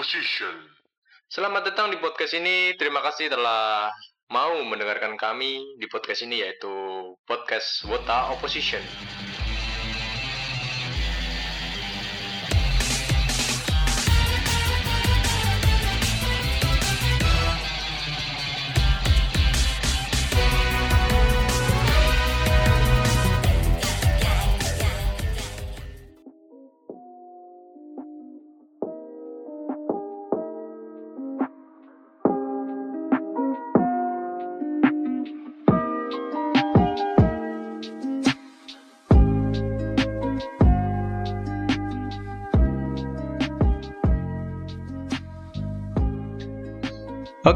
Opposition. Selamat datang di podcast ini. Terima kasih telah mau mendengarkan kami di podcast ini yaitu podcast Wota Opposition.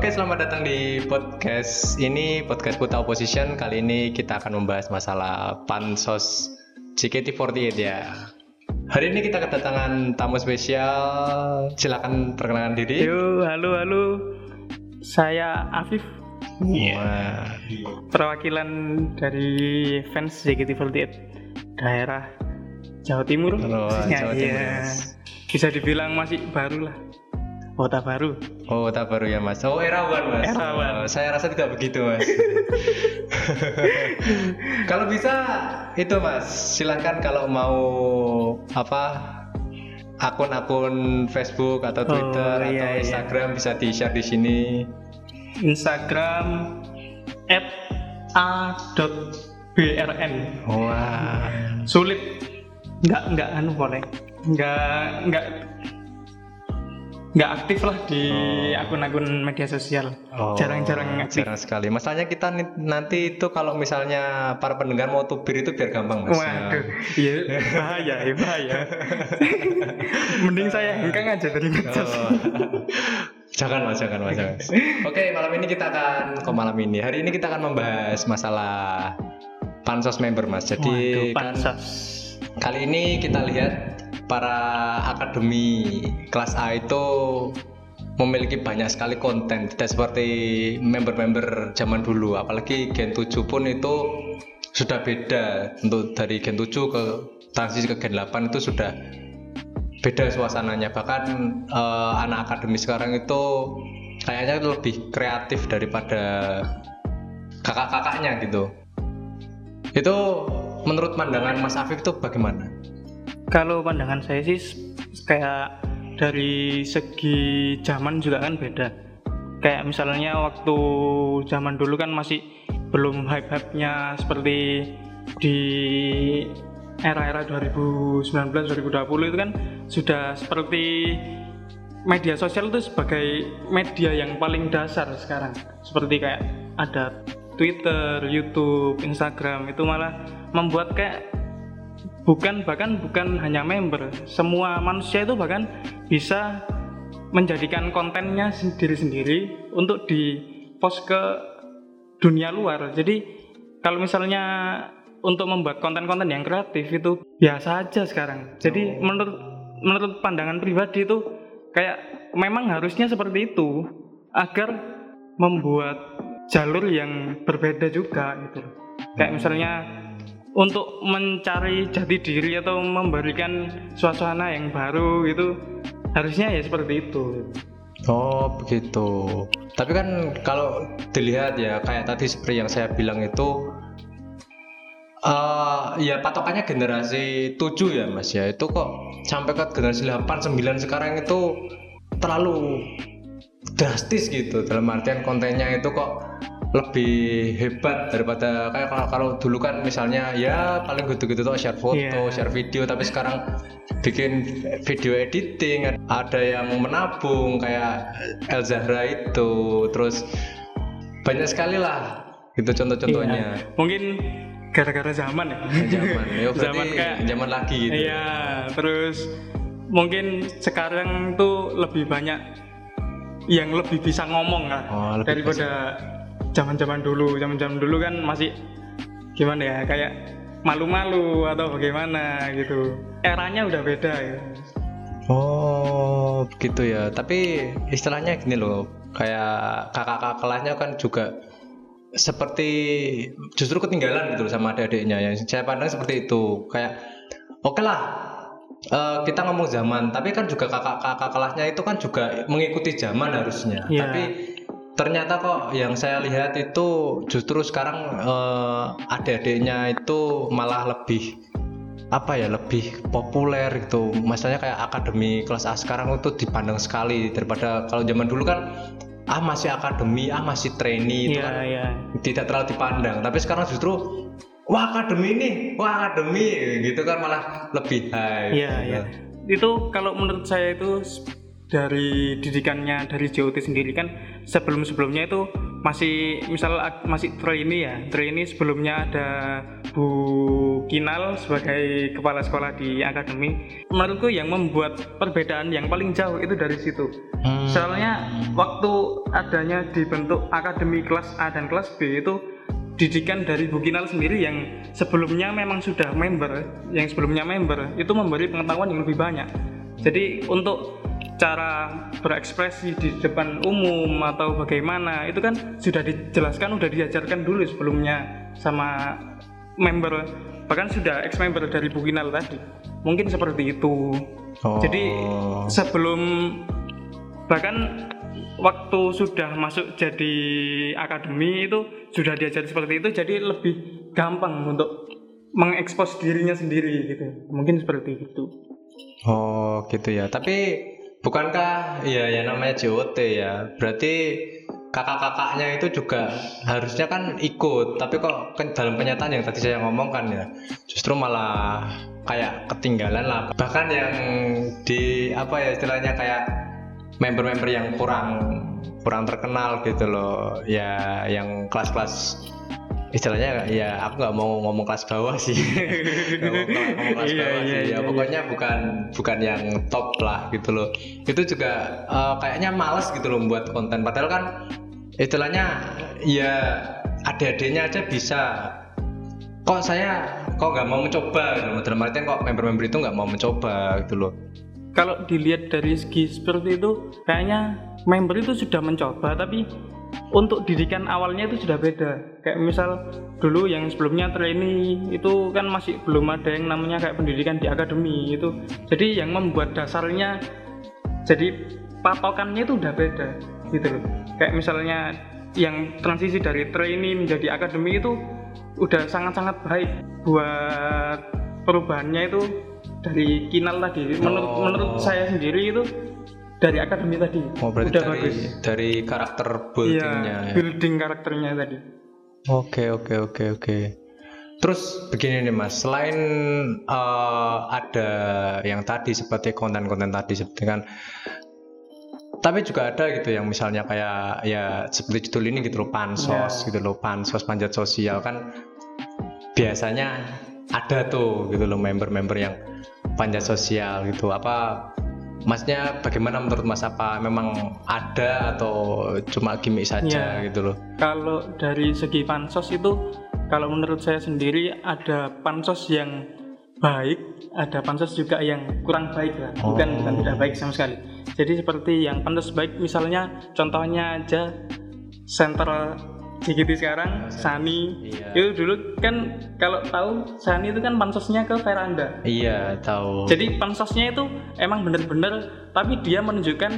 Oke, selamat datang di podcast ini, podcast Puta Opposition. Kali ini kita akan membahas masalah pansos JKT48 ya. Hari ini kita kedatangan tamu spesial. Silakan perkenalkan diri. Yo, halo, halo. Saya Afif, Wah, perwakilan dari fans JKT48 daerah Jawa Timur. Halo, Ya, Jawa Timur. Mas. Bisa dibilang masih baru lah. Kota baru. Oh, tak baru ya Mas. Oh, Erawan Mas. Erawan. Oh, saya rasa tidak begitu Mas. kalau bisa itu Mas, silahkan kalau mau apa akun-akun Facebook atau Oh, Twitter iya, atau iya. Instagram bisa di-share di sini. Instagram a.brn. Wah. Sulit. Nggak, nggak anu boleh. Nggak, nggak nggak aktif lah di Oh. akun-akun media sosial. Oh, Jarang-jarang aktif. Jarang sekali. Masalahnya kita nanti itu kalau misalnya para pendengar mau tubir itu biar gampang Mas. Waduh, iya bahaya, ya bahaya. Mending saya hengkang aja dari medsos. Oh. jangan mas, jangan mas, jangan. Oke, malam ini kita akan kok malam ini. Hari ini kita akan membahas masalah pansos member mas. Jadi Waduh, kan pansos. kali ini kita lihat para akademi kelas A itu memiliki banyak sekali konten. Tidak seperti member-member zaman dulu apalagi Gen 7 pun itu sudah beda. Untuk dari Gen 7 ke transisi ke Gen 8 itu sudah beda suasananya. Bahkan eh, anak akademi sekarang itu kayaknya lebih kreatif daripada kakak-kakaknya gitu. Itu menurut pandangan Mas Afif itu bagaimana? Kalau pandangan saya sih kayak dari segi zaman juga kan beda. Kayak misalnya waktu zaman dulu kan masih belum hype-hype-nya seperti di era-era 2019-2020 itu kan sudah seperti media sosial itu sebagai media yang paling dasar sekarang. Seperti kayak ada Twitter, YouTube, Instagram itu malah membuat kayak bukan bahkan bukan hanya member, semua manusia itu bahkan bisa menjadikan kontennya sendiri-sendiri untuk di post ke dunia luar. Jadi kalau misalnya untuk membuat konten-konten yang kreatif itu biasa aja sekarang. Jadi menurut menurut pandangan pribadi itu kayak memang harusnya seperti itu agar membuat jalur yang berbeda juga gitu. Kayak misalnya untuk mencari jati diri atau memberikan suasana yang baru itu harusnya ya seperti itu. Oh begitu. Tapi kan kalau dilihat ya kayak tadi seperti yang saya bilang itu eh ya patokannya generasi 7 ya Mas ya. Itu kok sampai ke generasi 8 9 sekarang itu terlalu drastis gitu. Dalam artian kontennya itu kok lebih hebat daripada kayak kalau, kalau dulu kan misalnya ya paling gitu-gitu tuh share foto, Iya. share video tapi sekarang bikin video editing ada yang menabung kayak El Zahra itu terus banyak sekali lah gitu contoh-contohnya Iya. Mungkin gara-gara zaman ya. zaman ya zaman kayak zaman lagi gitu Iya, terus mungkin sekarang tuh lebih banyak yang lebih bisa ngomong lah Oh, lebih daripada zaman-zaman dulu. Zaman-zaman dulu kan masih gimana ya, kayak malu-malu atau bagaimana gitu. Eranya udah beda ya. oh begitu ya tapi istilahnya gini loh kayak kakak-kakak kelasnya kan juga seperti justru ketinggalan gitu sama adik-adiknya yang saya pandang seperti itu kayak oke lah eh, kita ngomong zaman, tapi kan juga kakak-kakak kelasnya itu kan juga mengikuti zaman harusnya. Iya. Tapi ternyata kok yang saya lihat itu justru sekarang eh, adik-adiknya itu malah lebih apa ya lebih populer gitu. Maksudnya kayak akademi kelas A sekarang itu dipandang sekali daripada kalau zaman dulu kan ah masih akademi, ah masih trainee itu Iya, kan iya. tidak terlalu dipandang. Tapi sekarang justru wah akademi nih, wah akademi gitu kan malah lebih high. Iya, iya. Itu kalau menurut saya itu dari didikannya dari JOT sendiri kan sebelum-sebelumnya itu masih misal masih trainee ya. Trainee sebelumnya ada Bu Kinal sebagai kepala sekolah di akademi. Menurutku yang membuat perbedaan yang paling jauh itu dari situ. Hmm. Soalnya waktu adanya dibentuk akademi kelas A dan kelas B itu didikan dari Bu Kinal sendiri yang sebelumnya memang sudah member, yang sebelumnya member itu memberi pengetahuan yang lebih banyak. Jadi untuk cara berekspresi di depan umum atau bagaimana itu kan sudah dijelaskan, sudah diajarkan dulu sebelumnya sama member bahkan sudah ex member dari Bu Kinal tadi. Mungkin seperti itu. Oh. Jadi sebelum bahkan waktu sudah masuk jadi akademi itu sudah diajari seperti itu jadi lebih gampang untuk mengekspos dirinya sendiri gitu mungkin seperti itu Oh gitu ya. Tapi bukankah ya ya namanya JOT ya. Berarti kakak-kakaknya itu juga harusnya kan ikut. Tapi kok ke- dalam penyataan yang tadi saya ngomongkan ya, justru malah kayak ketinggalan lah. Bahkan yang di apa ya istilahnya kayak member-member yang kurang kurang terkenal gitu loh. Ya yang kelas-kelas istilahnya ya aku nggak mau ngomong kelas bawah sih. Mau ngomong kelas Iya, bawah iya, sih. iya, ya iya. pokoknya bukan bukan yang top lah gitu loh. Itu juga eh, kayaknya males gitu loh buat konten. Padahal kan istilahnya ya adik-adiknya aja bisa. Kok saya kok nggak mau mencoba? Gitu loh. dalam artian kok member-member itu nggak mau mencoba gitu loh. Kalau dilihat dari segi seperti itu kayaknya member itu sudah mencoba tapi untuk didikan awalnya itu sudah beda. Kayak misal dulu yang sebelumnya trainee itu kan masih belum ada yang namanya kayak pendidikan di akademi itu. Jadi yang membuat dasarnya jadi patokannya itu udah beda gitu loh. Kayak misalnya yang transisi dari trainee menjadi akademi itu udah sangat-sangat baik buat perubahannya itu dari kinal tadi. Menurut Oh. menurut saya sendiri itu dari akademi tadi oh berarti udah dari bagus dari karakter Iya, buildingnya ya. building karakternya tadi Oke oke oke oke. Terus begini nih mas, selain eh, ada yang tadi seperti konten-konten tadi seperti kan, tapi juga ada gitu yang misalnya kayak ya seperti judul ini gitu loh pansos Ya. gitu loh pansos panjat sosial kan biasanya ada tuh gitu loh member-member yang panjat sosial gitu apa Masnya bagaimana menurut Mas apa memang ada atau cuma gimmick saja Ya. gitu loh? kalau dari segi pansos itu kalau menurut saya sendiri ada pansos yang baik ada pansos juga yang kurang baik lah bukan Oh. bukan tidak baik sama sekali jadi seperti yang pansos baik misalnya contohnya aja center JGT sekarang Sani. Iya. itu dulu kan kalau tahu Sani itu kan pansosnya ke veranda. Iya tahu. jadi pansosnya itu emang bener-bener tapi dia menunjukkan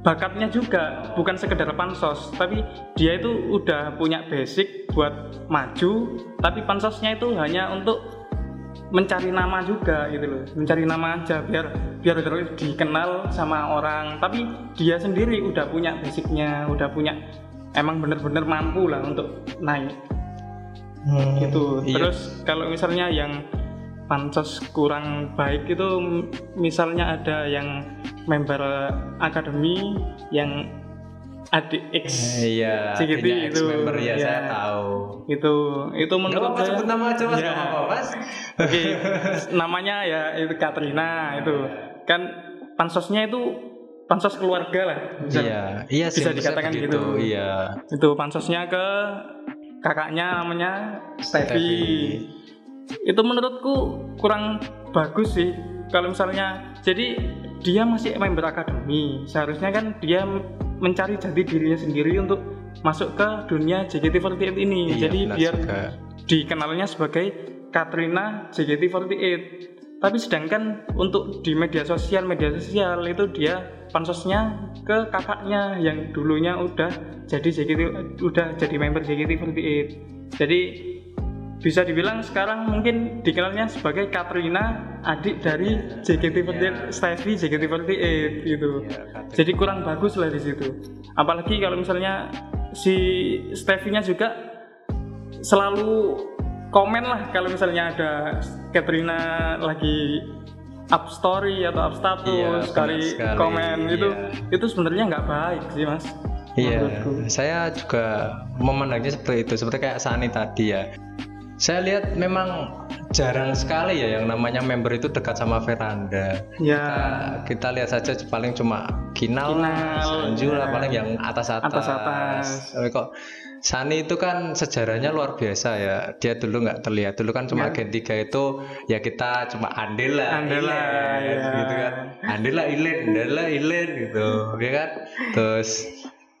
bakatnya juga bukan sekedar pansos. Tapi dia itu udah punya basic buat maju tapi pansosnya itu hanya untuk mencari nama juga gitu loh. Mencari nama aja biar biar terus dikenal sama orang. Tapi dia sendiri udah punya basicnya udah punya emang bener-bener mampu lah untuk naik Hmm, gitu iya. terus kalau misalnya yang pansos kurang baik itu misalnya ada yang member akademi yang adik X Iya, CGT adiknya itu, ex-member ya, ya. saya tahu. itu itu menurut apa-apa saya sebut nama aja mas, Ya. nggak apa-apa mas. oke namanya ya itu Katrina itu kan pansosnya itu pansos keluarga lah. Bisa, Iya, iya sih bisa dikatakan begitu, gitu. Iya. itu pansosnya ke kakaknya namanya Steffi. Itu menurutku kurang bagus sih kalau misalnya jadi dia masih member akademi. Seharusnya kan dia mencari jati dirinya sendiri untuk masuk ke dunia JKT48 ini. Iya, jadi biar juga. dikenalnya sebagai Katrina JKT48 tapi sedangkan untuk di media sosial media sosial itu dia pansosnya ke kakaknya yang dulunya udah jadi JKT udah jadi member JKT48 jadi bisa dibilang sekarang mungkin dikenalnya sebagai Katrina adik dari JKT48 yeah. Stevie JKT48 gitu. Jadi kurang bagus lah di situ. Apalagi kalau misalnya si Stevie-nya juga selalu komen lah kalau misalnya ada Katrina lagi up story atau up status iya, sekali, sekali komen iya. itu itu sebenarnya nggak baik sih mas Iya, saya juga memandangnya seperti itu, seperti kayak Sani tadi ya. Saya lihat memang jarang sekali ya yang namanya member itu dekat sama veranda. Ya. Kita, kita lihat saja paling cuma Kinal, Kinal Sanju ya. paling yang atas-atas. Atas-atas. Kok Sani itu kan sejarahnya luar biasa ya. Dia dulu nggak terlihat. Dulu kan cuma ya. Gen 3 itu ya kita cuma andil lah, ya. gitu kan. Andil lah, ilen, andil lah, ilen gitu, ya kan. Terus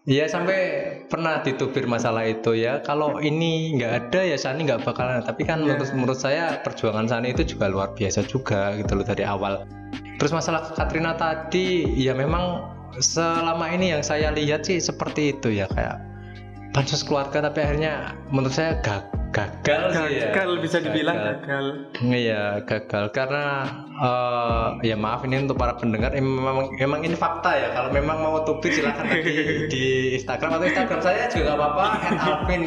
Iya sampai pernah ditubir masalah itu ya. Kalau ini nggak ada ya Sani nggak bakalan. Tapi kan yeah. menurut menurut saya perjuangan Sani itu juga luar biasa juga gitu loh dari awal. Terus masalah Katrina tadi ya memang selama ini yang saya lihat sih seperti itu ya kayak pansus keluarga tapi akhirnya menurut saya gag gagal, gagal sih ya. Gagal bisa dibilang gagal. Iya gagal. Karena uh, ya maaf ini untuk para pendengar memang memang ini fakta ya. Kalau memang mau tubir silahkan nanti di Instagram atau Instagram saya juga gak apa-apa Alvin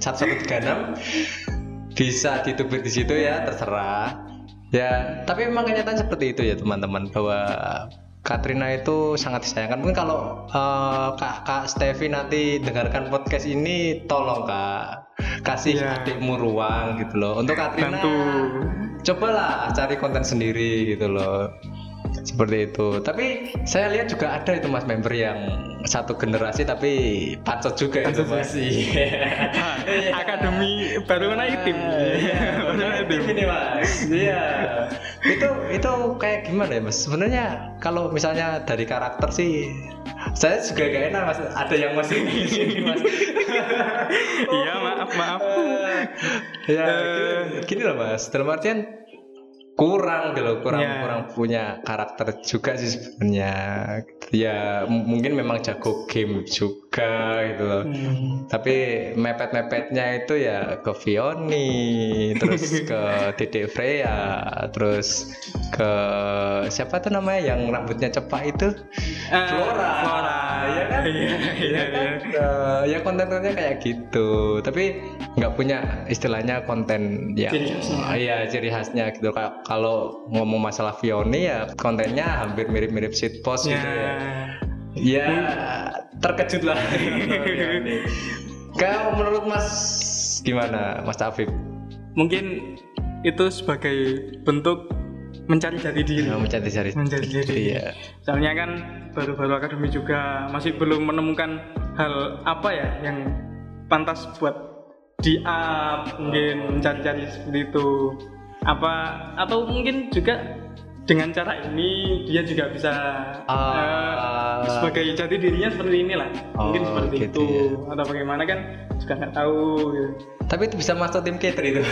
1136 bisa ditubir di situ ya terserah. Ya tapi memang kenyataan seperti itu ya teman-teman bahwa Katrina itu sangat disayangkan. Mungkin kalau uh, Kak Kak Stevi nanti dengarkan podcast ini, tolong Kak kasih yeah. adikmu ruang gitu loh. Untuk Katrina, Tentu. cobalah cari konten sendiri gitu loh seperti itu. Tapi saya lihat juga ada itu mas member yang satu generasi tapi pacot juga itu masih akademi baru naik tim. iya, tim. ini mas. Iya. Itu itu kayak gimana ya mas? Sebenarnya kalau misalnya dari karakter sih saya juga gak enak mas. Ada yang masih di sini mas. Iya maaf maaf. Ya gini, gini lah mas. Dalam artian kurang gitu kurang yeah. kurang punya karakter juga sih sebenarnya. Ya mungkin memang jago game juga gitu loh. Hmm. tapi mepet mepetnya itu ya ke Vioni terus ke Dede Freya terus ke siapa tuh namanya yang rambutnya cepat itu? Uh, Flora. Flora iya, iya, ya iya. Uh, ya konten-kontennya kayak gitu tapi nggak punya istilahnya konten ya iya ciri khasnya gitu kalau ngomong masalah Vioni ya kontennya hampir mirip-mirip post yeah. gitu ya. Ya terkejut lah. Kalau menurut Mas gimana Mas Afif? Mungkin itu sebagai bentuk mencari jati diri. Ya, mencari jati mencari diri. Iya. Soalnya kan baru-baru akademi juga masih belum menemukan hal apa ya yang pantas buat di up mungkin mencari-cari seperti itu apa atau mungkin juga dengan cara ini dia juga bisa uh, uh, sebagai jati dirinya seperti inilah oh, mungkin seperti gitu itu ya. atau bagaimana kan juga nggak tahu gitu. Tapi itu bisa masuk tim cater itu. Uh,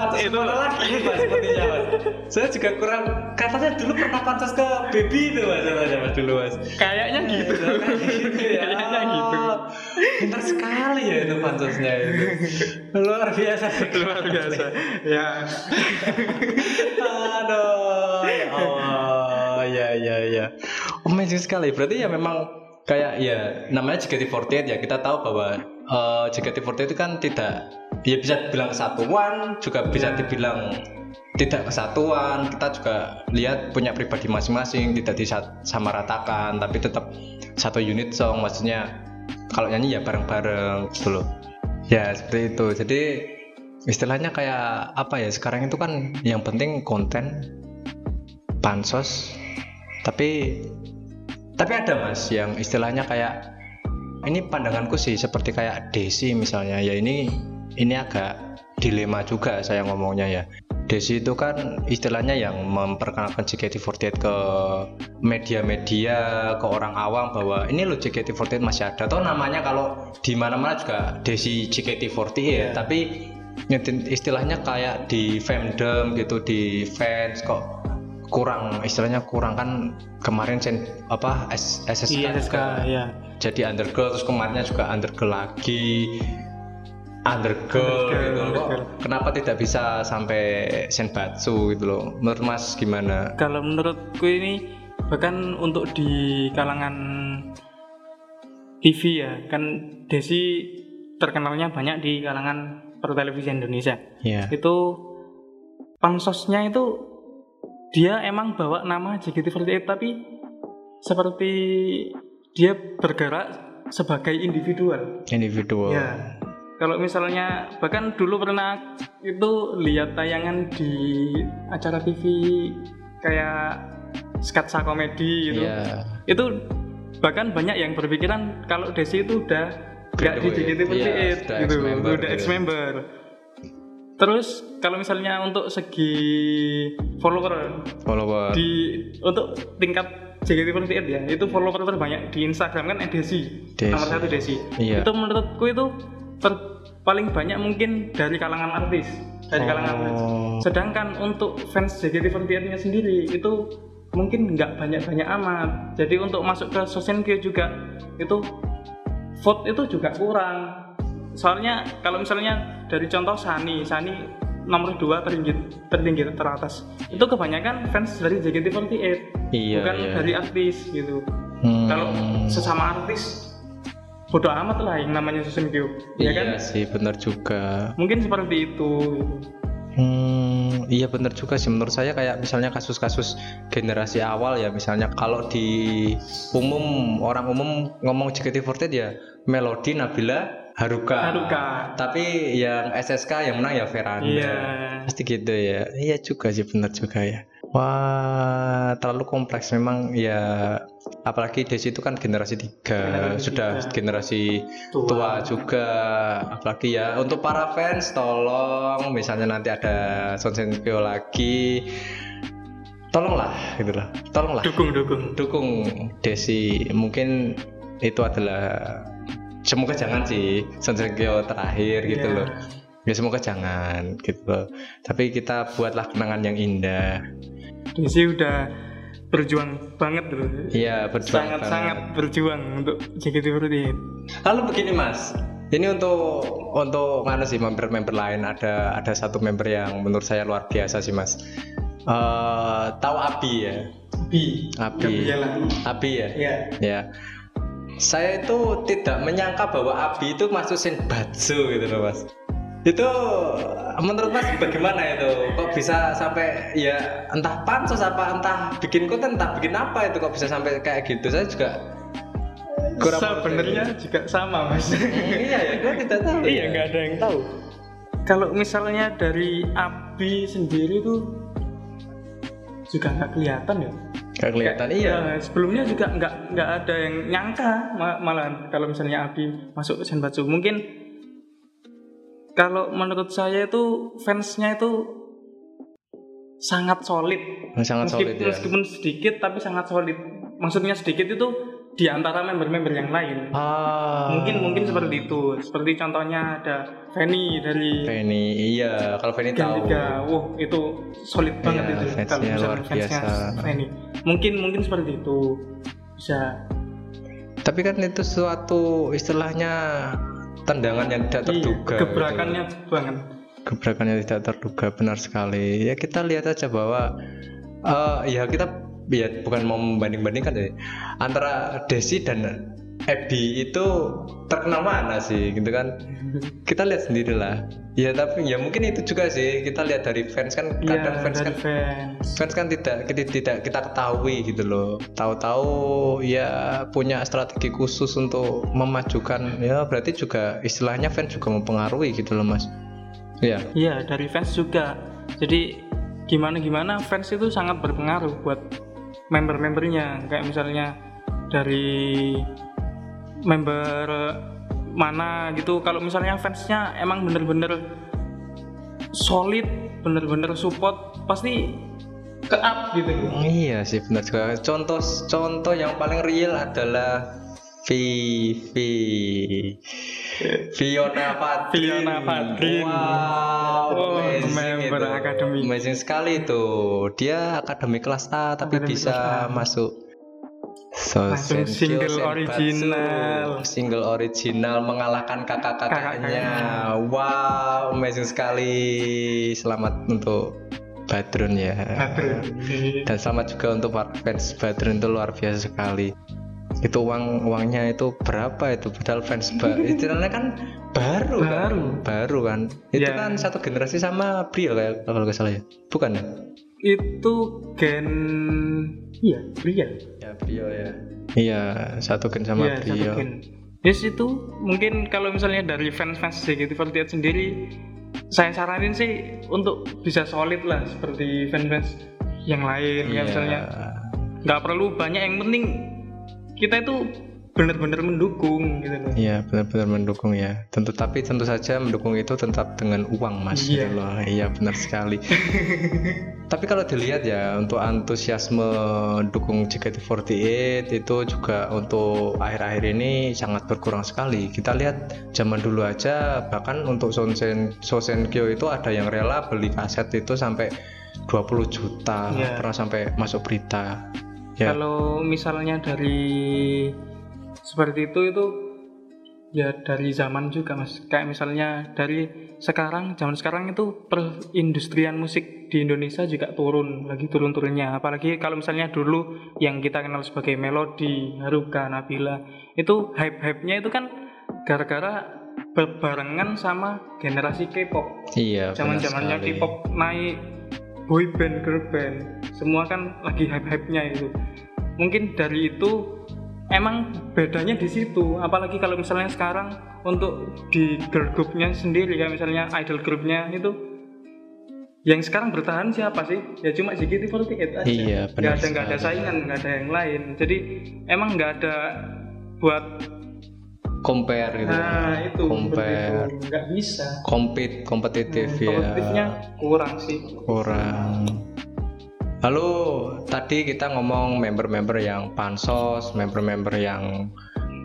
masuk itu. lagi mas sepertinya mas. Saya juga kurang katanya dulu pernah pantas ke baby itu mas mas dulu mas. Kayaknya gitu. Gitu. Ya kayaknya gitu. Pintar sekali ya itu pansosnya itu. Luar biasa. Luar biasa. Ya. Aduh ya Allah. Ya ya ya. Amazing sekali. Berarti ya memang kayak ya namanya JKT48 ya. Kita tahu bahwa uh, JKT48 itu kan tidak ya bisa dibilang kesatuan juga bisa dibilang tidak kesatuan. Kita juga lihat punya pribadi masing-masing tidak disamaratakan tapi tetap satu unit song. Maksudnya kalau nyanyi ya bareng-bareng gitu loh. Ya seperti itu. Jadi istilahnya kayak apa ya sekarang itu kan yang penting konten pansos tapi tapi ada mas yang istilahnya kayak ini pandanganku sih seperti kayak Desi misalnya. Ya ini ini agak dilema juga saya ngomongnya ya. Desi itu kan istilahnya yang memperkenalkan JKT48 ke media-media, ke orang awam bahwa ini loh JKT48 masih ada. Atau namanya kalau di mana-mana juga Desi JKT48 ya, tapi nyetin istilahnya kayak di fandom gitu di fans kok kurang istilahnya kurang. Kan kemarin sen apa SSK, Iya, SSK, ya. Jadi undergirl terus kemarinnya juga undergirl lagi. Undergirl Undergirl, gitu loh. Undergirl. kenapa tidak bisa sampai senbatsu gitu loh? Menurut mas gimana? Kalau menurutku ini bahkan untuk di kalangan TV ya, kan Desi terkenalnya banyak di kalangan pertelevisi Indonesia. ya Itu pansosnya itu dia emang bawa nama JKT48 tapi seperti dia bergerak sebagai individual. individual Ya. Kalau misalnya bahkan dulu pernah itu lihat tayangan di acara TV kayak sketsa komedi gitu. Iya. Itu bahkan banyak yang berpikiran kalau Desi itu udah nggak di Graduate. JKT48 Iya, sudah gitu, ex-member udah gitu. ex-member. Terus kalau misalnya untuk segi follower follower di untuk tingkat JKT48 ya itu follower terbanyak di Instagram kan eh, Desi, Desi. nomor satu Desi. Iya. itu menurutku itu ter- paling banyak mungkin dari kalangan artis dari kalangan Oh. artis. Sedangkan untuk fans JKT48 nya sendiri itu mungkin nggak banyak-banyak amat. Jadi untuk masuk ke Sosenkyo juga itu vote itu juga kurang. Soalnya kalau misalnya dari contoh Sani Sani nomor dua tertinggi tertinggi teratas itu kebanyakan fans dari JKT48 Iya, bukan iya. dari artis gitu Hmm. kalau sesama artis bodoh amat lah yang namanya Susenkyo ya iya kan sih benar juga mungkin seperti itu. Hmm, iya benar juga sih menurut saya kayak misalnya kasus-kasus generasi awal ya misalnya kalau di umum orang umum ngomong JKT48 ya Melody Nabila Haruka. Haruka. Tapi yang SSK yang menang ya Veranda. Iya. Pasti gitu ya. Iya juga sih benar juga ya. Wah, terlalu kompleks memang ya apalagi Desi itu kan generasi tiga Generasi sudah tiga. generasi Tua. tua juga apalagi ya untuk para fans tolong misalnya nanti ada Sonsenkyo lagi tolonglah gitu lah tolonglah dukung dukung dukung Desi mungkin itu adalah semoga jangan sih Sonsenkyo terakhir gitu Iya. loh. Ya semoga jangan gitu. Loh tapi kita buatlah kenangan yang indah. Desi udah berjuang banget loh. Iya berjuang sangat banget. sangat berjuang untuk JKT48 Lalu begini mas, ini untuk untuk mana sih member-member lain? Ada ada satu member yang menurut saya luar biasa sih mas. Eh tahu Abi ya, Bi Abi, Gabriela Abi ya, ya ya. Saya itu tidak menyangka bahwa Abi itu masuk Senbatsu gitu loh mas. Itu menurut mas bagaimana itu? Kok bisa sampai ya entah pansos apa entah bikin konten entah bikin apa itu kok bisa sampai kayak gitu? Saya juga kurang sebenarnya juga sama mas iya ya, gue tidak tahu. iya ya. nggak ada yang tahu kalau misalnya dari Abi sendiri tuh juga nggak kelihatan ya Gak kelihatan iya. Eh, sebelumnya juga nggak nggak ada yang nyangka ma- malahan kalau misalnya Abi masuk ke Senbatsu mungkin kalau menurut saya itu fansnya itu sangat solid Sangat meskipun, solid ya. meskipun sedikit tapi sangat solid maksudnya sedikit itu di antara member-member yang lain Ah. mungkin mungkin seperti itu seperti contohnya ada Fanny dari Feni, iya. Kalau Feni tahu. 3 wah itu solid banget Iya, itu fansnya kalau luar biasa. Fanny mungkin mungkin seperti itu bisa Tapi kan itu suatu istilahnya tendangan yang tidak Iya, terduga. gebrakannya banget gitu. Gebrakan yang tidak terduga benar sekali. Ya kita lihat aja bahwa eh, ya kita ya bukan mau membanding-bandingkan ya antara Desi dan Ebi itu terkenal mana sih gitu kan? Kita lihat sendirilah. Ya tapi ya mungkin itu juga sih. Kita lihat dari fans kan kadang Iya, fans kan fans. fans kan tidak tidak, tidak kita ketahui gitu loh. Tahu-tahu ya punya strategi khusus untuk memajukan. Ya berarti juga istilahnya fans juga mempengaruhi gitu loh mas. Ya iya dari fans juga. Jadi gimana gimana fans itu sangat berpengaruh buat member-membernya. Kayak misalnya dari member mana gitu. Kalau misalnya fansnya emang bener-bener solid bener-bener support pasti ke up gitu. Iya sih benar juga. Contoh contoh yang paling real adalah Vivi Fiona Fadrin Fiona Fadrin. wow Oh, amazing member itu. akademi. amazing sekali itu dia akademi kelas A tapi Akademi bisa masuk So, Langsung single original. single original mengalahkan kakak-kakaknya wow amazing sekali selamat untuk Badrun ya Badrun. dan selamat juga untuk para fans Badrun itu luar biasa sekali itu uang uangnya itu berapa itu padahal fans istilahnya kan baru, kan Baru. baru kan itu Ya. kan satu generasi sama Brio kayak kalau nggak salah ya bukan ya Itu gen iya, pria. ya Brio ya iya satu gen sama satu Brio gen. Yes itu mungkin kalau misalnya dari fans-fans JKT48 sendiri saya saranin sih untuk bisa solid lah seperti fans-fans yang lain ya Iya. misalnya nggak perlu banyak yang penting kita itu benar-benar mendukung gitu loh. Iya benar-benar mendukung ya. Tentu tapi tentu saja mendukung itu tetap dengan uang mas. Iya. gitu loh. Iya benar sekali. tapi kalau dilihat ya untuk antusiasme dukung JKT48 itu juga untuk akhir-akhir ini sangat berkurang sekali. Kita lihat zaman dulu aja bahkan untuk Sosen Sosenkyo itu ada yang rela beli kaset itu sampai 20 juta Iya. pernah sampai masuk berita. Ya. Kalau misalnya dari seperti itu itu ya dari zaman juga mas. Kayak misalnya dari sekarang zaman sekarang itu perindustrian musik di Indonesia juga turun lagi turun-turunnya. Apalagi kalau misalnya dulu yang kita kenal sebagai melodi, Haruka, Nabila itu hype-hype-nya itu kan gara-gara berbarengan sama generasi K-pop. Iya. benar Zaman-zamannya sekali. K-pop naik boy band, girl band, semua kan lagi hype-hype-nya itu. Mungkin dari itu emang bedanya di situ. Apalagi kalau misalnya sekarang untuk di girl groupnya sendiri kayak misalnya idol groupnya itu yang sekarang bertahan siapa sih? Ya cuma JKT48 aja. Iya, Nggak benar ada nggak ada saingan, nggak ada yang lain. Jadi emang nggak ada buat compare gitu. nah itu Compare. nggak bisa. compete kompetitif ya Kompetitifnya kurang sih. kurang lalu tadi kita ngomong member-member yang pansos member-member yang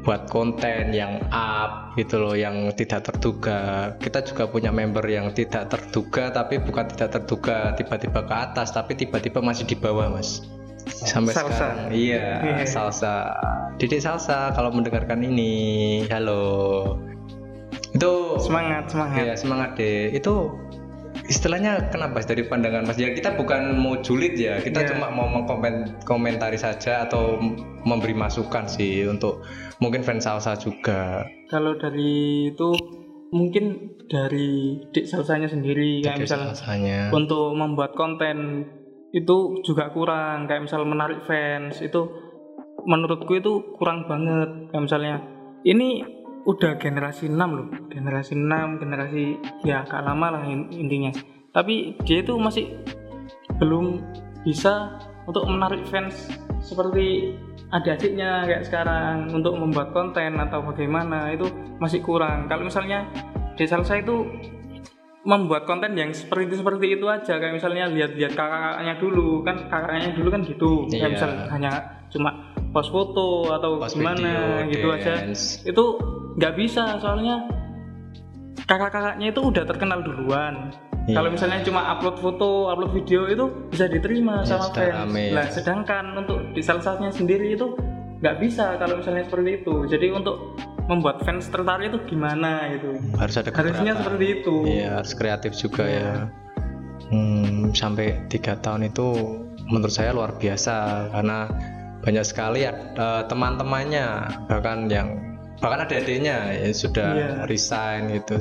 buat konten yang up gitu loh yang tidak terduga kita juga punya member yang tidak terduga tapi bukan tidak terduga tiba-tiba ke atas tapi tiba-tiba masih di bawah mas sampai Salsa. sekarang iya Iya. salsa Didik salsa kalau mendengarkan ini halo itu Semangat, semangat. Ya semangat deh. Itu istilahnya kenapa dari pandangan Mas? Ya kita bukan mau julid ya, kita Iya. cuma mau mengkomen komentari saja atau memberi masukan sih untuk mungkin fans salsa juga. Kalau dari itu mungkin dari dik salsanya sendiri kayak Jadi misal salsanya. untuk membuat konten itu juga kurang kayak misal menarik fans itu menurutku itu kurang banget kayak misalnya ini udah generasi 6 loh. Generasi 6 generasi ya agak lama lah in- intinya. Tapi dia itu masih belum bisa untuk menarik fans seperti adik-adiknya kayak sekarang untuk membuat konten atau bagaimana itu masih kurang. Kalau misalnya di salsa itu membuat konten yang seperti seperti itu aja. Kayak misalnya lihat-lihat kakak-kakaknya dulu kan kakaknya dulu kan gitu. Iya. kayak misal hanya cuma post foto atau Post gimana video, gitu aja dance. itu nggak bisa soalnya kakak-kakaknya itu udah terkenal duluan Iya. kalau misalnya cuma upload foto upload video itu bisa diterima Ya, sama fans ya. nah sedangkan untuk di salsanya sendiri itu nggak bisa kalau misalnya seperti itu jadi untuk membuat fans tertarik itu gimana itu harus ada harusnya keberatan. seperti itu Iya harus kreatif juga Iya. ya. Hmm, sampai tiga tahun itu menurut saya luar biasa karena banyak sekali eh, teman-temannya bahkan yang bahkan ada adiknya ya sudah Iya. resign gitu.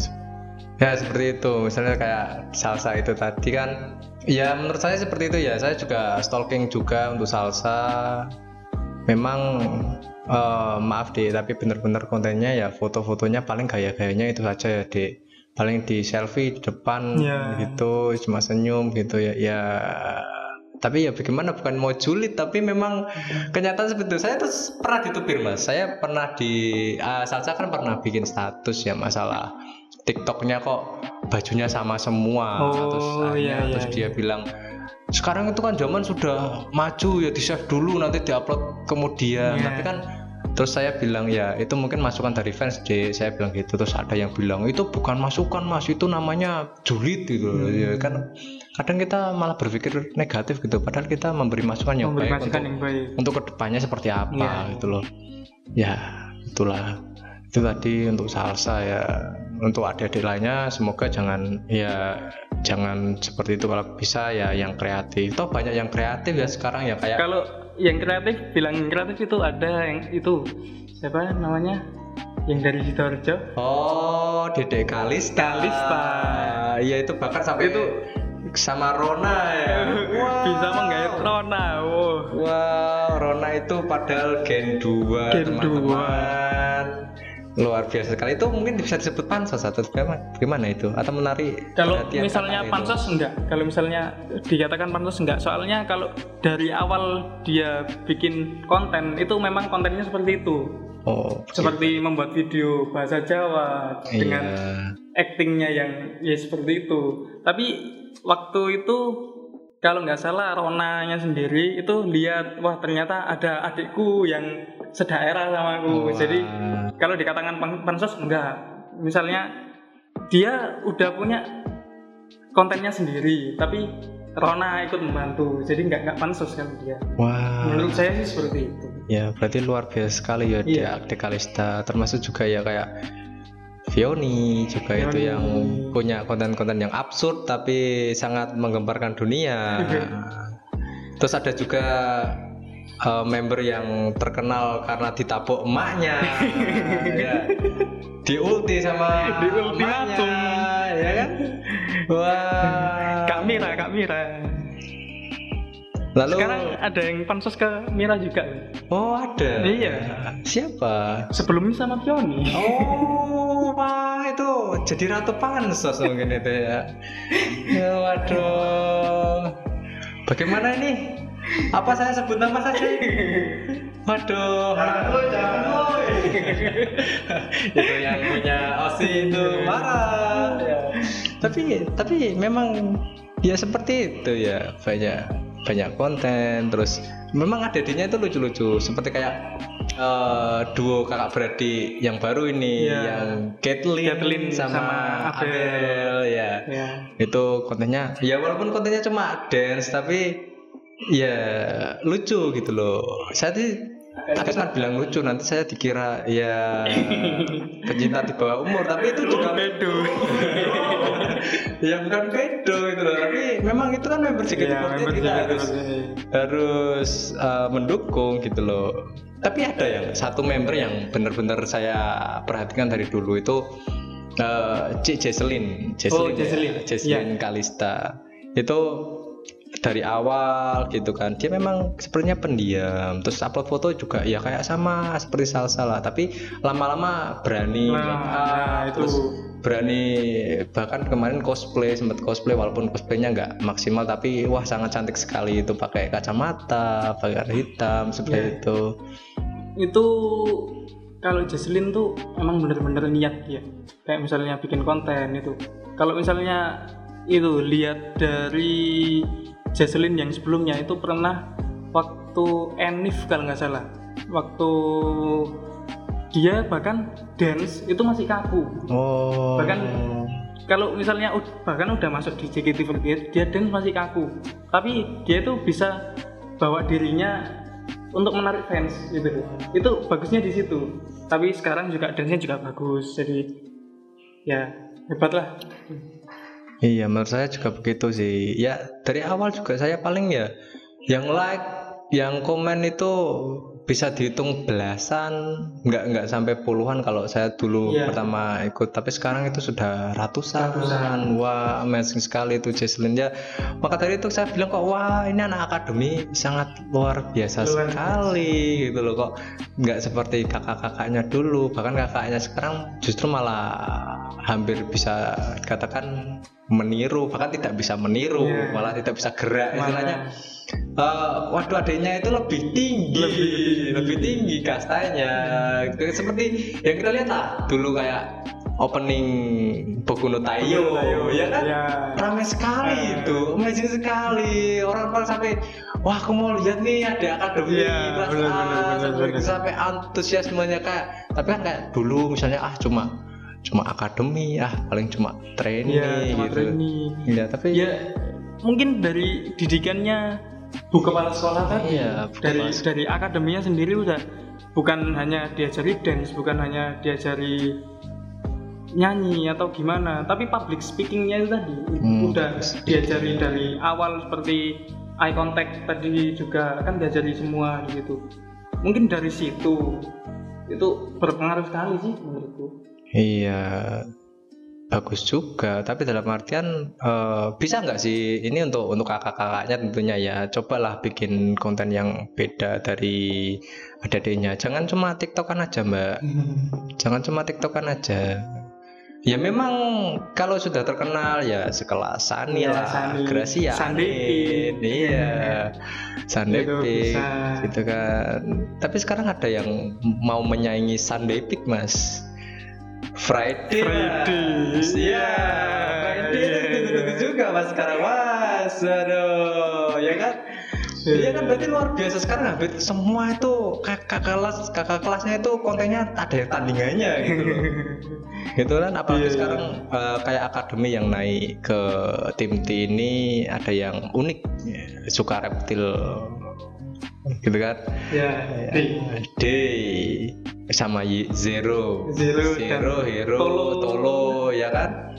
Ya seperti itu misalnya kayak salsa itu tadi kan ya menurut saya seperti itu ya saya juga stalking juga untuk salsa memang eh, maaf deh tapi bener-bener kontennya ya foto-fotonya paling gaya-gayanya itu saja ya dek paling di selfie di depan Ya. gitu cuma senyum gitu ya ya tapi ya bagaimana bukan mau julid tapi memang kenyataan seperti itu. Saya tuh pernah ditubir mas. Saya pernah di ah, Salsa kan pernah bikin status ya masalah TikToknya kok bajunya sama semua. Oh, terus iya, iya, terus iya. dia bilang sekarang itu kan zaman sudah maju ya di save dulu nanti diupload kemudian. Iya. tapi kan terus saya bilang ya itu mungkin masukan dari fans deh saya bilang gitu terus ada yang bilang itu bukan masukan mas. Itu namanya julid gitu Hmm. ya kan kadang kita malah berpikir negatif gitu padahal kita memberi masukan yang memberi baik masukan untuk yang baik. untuk ke depannya seperti apa Iya. gitu loh. Ya itulah. Itu tadi untuk salsa ya untuk adik-adik lainnya semoga jangan ya jangan seperti itu. Kalau bisa ya yang kreatif. Toh banyak yang kreatif ya sekarang ya kayak kalau yang kreatif bilang kreatif itu ada yang itu siapa namanya? Yang dari sidoarjo. Oh Dede Kalista. Kalista. iya itu bahkan sampai itu sama Rona ya Wah. bisa menggait Rona wow Wow, Rona itu padahal Gen 2 Gen teman-teman. Luar biasa sekali. Itu mungkin bisa disebut pansos atau gimana, gimana itu? Atau menarik kalau misalnya kakak itu? pansos enggak kalau misalnya dikatakan pansos enggak soalnya kalau dari awal dia bikin konten itu memang kontennya seperti itu Oh, seperti membuat video bahasa Jawa iya. dengan actingnya yang ya seperti itu tapi waktu itu kalau nggak salah Ronanya sendiri itu lihat wah ternyata ada adikku yang sedaerah sama aku Wah. jadi kalau dikatakan pan- pansos enggak misalnya dia udah punya kontennya sendiri tapi Rona ikut membantu jadi nggak nggak pansos kan dia Wah. menurut saya sih seperti itu Ya, berarti luar biasa sekali ya dia Iya. Ade Kalista. Termasuk juga ya kayak Vioni juga itu Vioni. yang punya konten-konten yang absurd tapi sangat menggemparkan dunia. Terus ada juga eh, member yang terkenal karena ditabok emaknya. ya. Diulti sama Diultimatum. emaknya, ya kan? Wah. Kak Mira Kak Mira Lalu sekarang ada yang pansos ke Mira juga Oh, ada. Iya. Siapa? sebelumnya sama Pioni Oh, wah itu jadi ratu pansos mungkin itu ya. ya waduh. Bagaimana ini? Apa saya sebut nama saja? Waduh. itu yang punya Osi itu marah. Ya. Tapi tapi memang ya seperti itu ya banyak banyak konten terus memang adanya itu lucu-lucu seperti kayak eh, duo kakak beradik yang baru ini Iya. yang Caitlyn, Caitlyn sama, sama Abel. Abel ya ya itu kontennya ya walaupun kontennya cuma dance tapi ya lucu gitu loh saya sih tadi kan bilang lucu nanti saya dikira ya pencinta di bawah umur tapi itu juga bedo ya bukan pedo gitu loh tapi memang itu kan member JKT48 ya member kita harus harus uh, mendukung gitu loh. Tapi ada yang satu member yang benar-benar saya perhatikan dari dulu itu uh, Cik Jesselyn Oh, Jesselyn, Jesselyn. ya, Jesselyn Kalista. Itu dari awal gitu kan. Dia memang sepertinya pendiam. Terus upload foto juga ya kayak sama seperti salsa lah. Tapi lama-lama berani. Nah, up, nah, itu. terus berani. Bahkan kemarin cosplay sempat cosplay walaupun cosplaynya nggak maksimal tapi wah sangat cantik sekali itu. Pakai kacamata pakai hitam seperti Iya. itu. Itu kalau Jesslyn tuh emang bener-bener niat ya. Kayak misalnya bikin konten itu. Kalau misalnya itu lihat dari Jesslyn yang sebelumnya itu pernah waktu Enif kalau nggak salah. Waktu dia bahkan dance itu masih kaku. Oh Bahkan kalau misalnya bahkan udah masuk di JKT48 dia dance masih kaku. Tapi dia itu bisa bawa dirinya untuk menarik fans gitu. Itu bagusnya di situ. Tapi sekarang juga dance-nya juga bagus. Jadi ya hebat lah Iya, menurut saya juga begitu sih. Ya, dari awal juga saya paling ya yang like, yang komen itu bisa dihitung belasan, nggak nggak sampai puluhan kalau saya dulu Iya. pertama ikut. Tapi sekarang itu sudah ratusan. Ratusan. Wah, amazing sekali itu Jesslyn ya. Maka dari itu saya bilang kok wah ini anak akademi sangat luar biasa Luar biasa. sekali gitu loh kok nggak seperti kakak-kakaknya dulu. Bahkan kakaknya sekarang justru malah hampir bisa katakan meniru bahkan tidak bisa meniru Iya. malah tidak bisa gerak Malah- istilahnya Eh, waduh adanya itu lebih tinggi Lebih- lebih tinggi kastanya seperti yang kita lihat lah dulu kayak opening Boku no Tayo, ya kan? Ya. Ramai sekali Eh. itu, amazing sekali. Orang-orang sampai, wah aku mau lihat nih ada akademi Iya, kelas bener, A, bener, bener, sampai, bener. sampai antusiasmenya kayak, tapi kan kayak dulu misalnya ah cuma cuma akademi, ah paling cuma training Iya, cuma gitu. training. Iya, tapi Ya mungkin dari didikannya bu kepala sekolah tadi, Iya, dari kepala- dari akademinya sendiri udah bukan hanya diajari dance, bukan hanya diajari nyanyi atau gimana, tapi public speakingnya itu tadi. Hmm, udah diajari dari awal seperti eye contact tadi juga kan diajari semua gitu. Mungkin dari situ itu berpengaruh sekali sih menurutku. Iya, bagus juga. Tapi dalam artian eh, bisa nggak sih ini untuk untuk kakak-kakaknya tentunya ya. Cobalah bikin konten yang beda dari adik-adiknya. Jangan cuma tiktokan aja mbak. Jangan cuma tiktokan aja. Ya memang kalau sudah terkenal ya sekelas Sani Iya, lah, Sani. Gracia, Sandipin. iya, Sandepik, bisa. gitu kan. Tapi sekarang ada yang mau menyaingi Sandepik mas. Friday, Friday. Iya, Friday juga mas sekarang mas. Aduh, ya kan? Iya kan berarti luar biasa sekarang hampir semua itu kakak kelas kakak kelasnya itu kontennya ada yang tandingannya gitu loh. gitu kan apalagi iya. sekarang eh, kayak akademi yang naik ke tim T ini ada yang unik suka reptil gitu kan? Ya, di D sama Y Zero. Zero dan Hero Tolo. Tolo. Ya kan?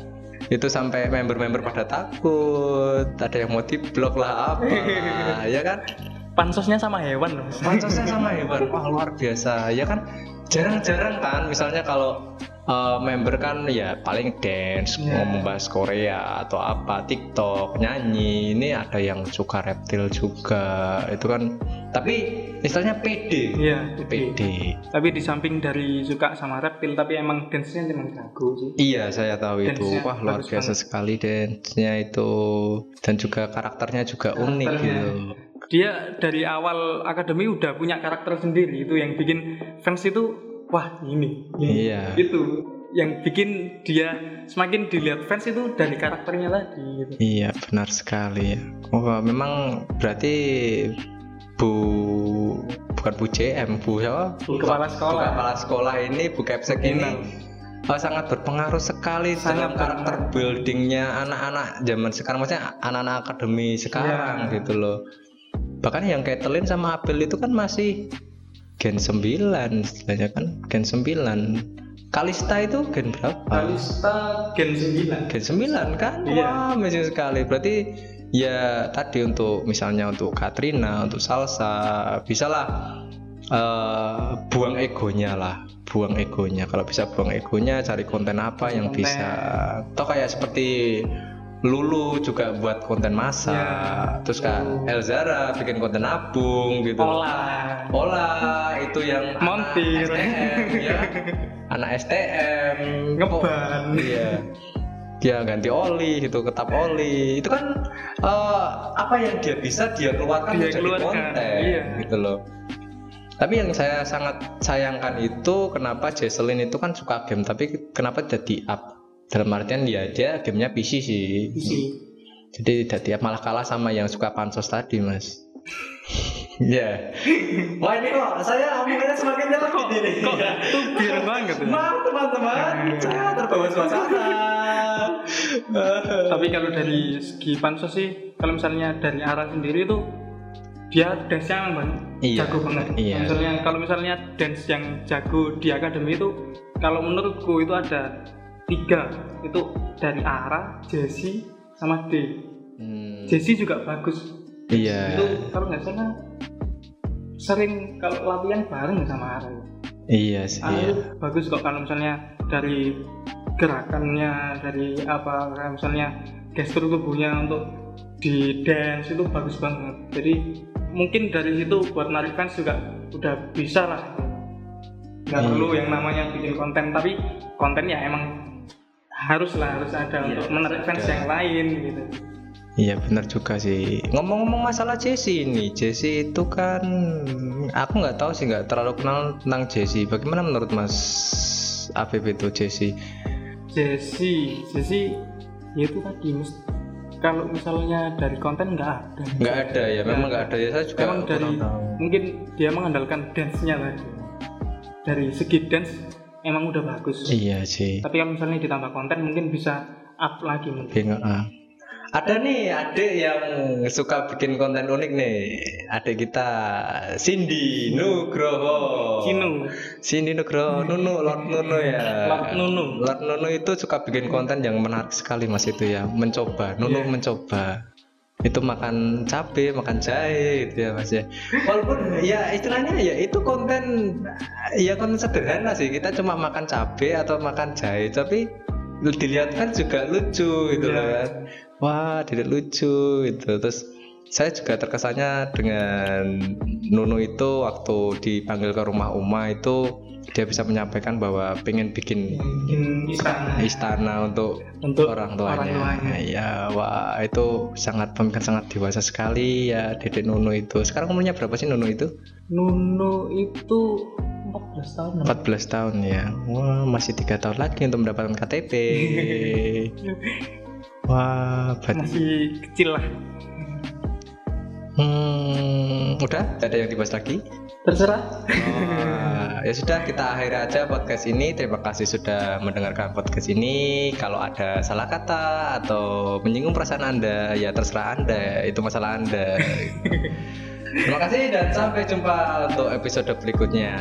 Itu sampai member-member pada takut. Ada yang mau diblok lah apa ya kan? Pansosnya sama hewan. Pansosnya sama hewan. Wah luar biasa ya kan? Jarang-jarang kan misalnya kalau uh, member kan ya paling dance Iya. ngomong bahas Korea atau apa TikTok nyanyi ini ada yang suka reptil juga itu kan tapi istilahnya PD Iya, PD Tapi di samping dari suka sama reptil, tapi emang dance-nya emang jago sih. Iya saya tahu itu wah luar biasa banget. sekali dance-nya itu dan juga karakternya juga unik Karakternya. gitu Dia dari awal akademi udah punya karakter sendiri itu yang bikin fans itu wah ini, ini. Iya. itu yang bikin dia semakin dilihat fans itu dari karakternya tadi gitu. Iya benar sekali ya. Oh memang berarti Bu bukan Bu JM Bu siapa? Bu Kepala Sekolah. Bu Kepala Sekolah ini Bu Kepsek ini oh, sangat berpengaruh sekali dalam Sangat karakter buildingnya anak-anak zaman sekarang maksudnya anak-anak akademi sekarang Iya. gitu loh. Bahkan yang Caitlyn sama Abel itu kan masih gen 9 istilahnya kan gen 9 Kalista itu gen berapa? Kalista Gen 9. Gen 9 kan? Iya. Wah, amazing sekali. Berarti ya tadi untuk misalnya untuk Katrina, untuk Salsa, bisalah eh buang egonya lah, buang egonya. Kalau bisa buang egonya, cari konten apa yang Konten. bisa. Atau kayak seperti Lulu juga buat konten masa, Ya, terus kak. Elzara bikin konten abung gitu. Olah. Ola itu yang Montir. STM, ya. anak STM Ngeban. Iya dia ganti oli gitu ketap oli itu kan eh, apa yang dia bisa dia keluarkan Dia menjadi keluarkan, konten iya. gitu loh tapi yang saya sangat sayangkan itu kenapa Jesselyn itu kan suka game tapi kenapa jadi up dalam artian ya dia gamenya PC sih Isi. jadi jadi up malah kalah sama yang suka pansos tadi mas Ya. Wah ini kok saya omongannya semakin nyelek Kok ini. kok tubir banget ya? Maaf teman-teman, saya terbawa suasana. Tapi kalau dari segi pansos sih, kalau misalnya dari arah sendiri itu dia dance-nya emang banget Iya, jago banget. iya. Misalnya kalau misalnya dance yang jago di akademi itu, kalau menurutku itu ada tiga, itu dari arah, Jesse, sama D. Hmm, Jesse juga bagus. iya, Itu kalau nggak salah sering kalau latihan bareng sama Ara. iya sih. Ara Iya. bagus kok kalau misalnya dari gerakannya, dari apa kayak misalnya gestur tubuhnya untuk di dance itu bagus banget. Jadi mungkin dari situ buat narik fans juga udah bisa lah. Nggak Iya. perlu yang namanya bikin konten, tapi konten ya emang harus lah harus ada Iya, untuk menarik fans ada. yang lain gitu. Iya benar juga sih. Ngomong-ngomong masalah Jesse ini, Jesse itu kan aku nggak tahu sih nggak terlalu kenal tentang Jesse. Bagaimana menurut Mas Afif itu Jesse? Jesse Jesse ya itu tadi mis kalau misalnya dari konten nggak ada nggak ada ya memang nggak ada ya saya juga memang dari tahu. mungkin dia mengandalkan dance-nya tadi dari segi dance emang udah bagus iya sih tapi kalau misalnya ditambah konten mungkin bisa up lagi mungkin ah. Ada nih adik yang suka bikin konten unik nih. Adik kita Cindy Nugroho. Cindy Nugroho, Nunu, Lord Nunu ya. Lord Nunu. Lord Nunu itu suka bikin konten yang menarik sekali mas itu ya. Mencoba, Nunu Iya. mencoba. Itu makan cabe, makan jahe gitu ya mas ya. Walaupun ya istilahnya ya itu konten ya konten sederhana sih. Kita cuma makan cabe atau makan jahe, tapi dilihat kan juga lucu gitu Iya. loh kan. Wah, tidak lucu gitu. Terus saya juga terkesannya dengan Nunu itu waktu dipanggil ke rumah Uma itu dia bisa menyampaikan bahwa pengen bikin bikin istana istana untuk untuk orang tuanya. orang tuanya. Ya, wah itu sangat pemikiran sangat dewasa sekali ya Dedek Nunu itu. Sekarang umurnya berapa sih Nunu itu? Nuno itu 14 tahun 14 tahun ya. Wah, masih tiga tahun lagi untuk mendapatkan KTP. Wah, berarti masih kecil lah hmm, udah Tidak ada yang dibahas lagi. Terserah Wah, ya sudah kita akhiri aja podcast ini. Terima kasih sudah mendengarkan podcast ini. Kalau ada salah kata atau menyinggung perasaan Anda, ya terserah Anda. Itu masalah Anda. Terima kasih dan sampai jumpa untuk episode berikutnya.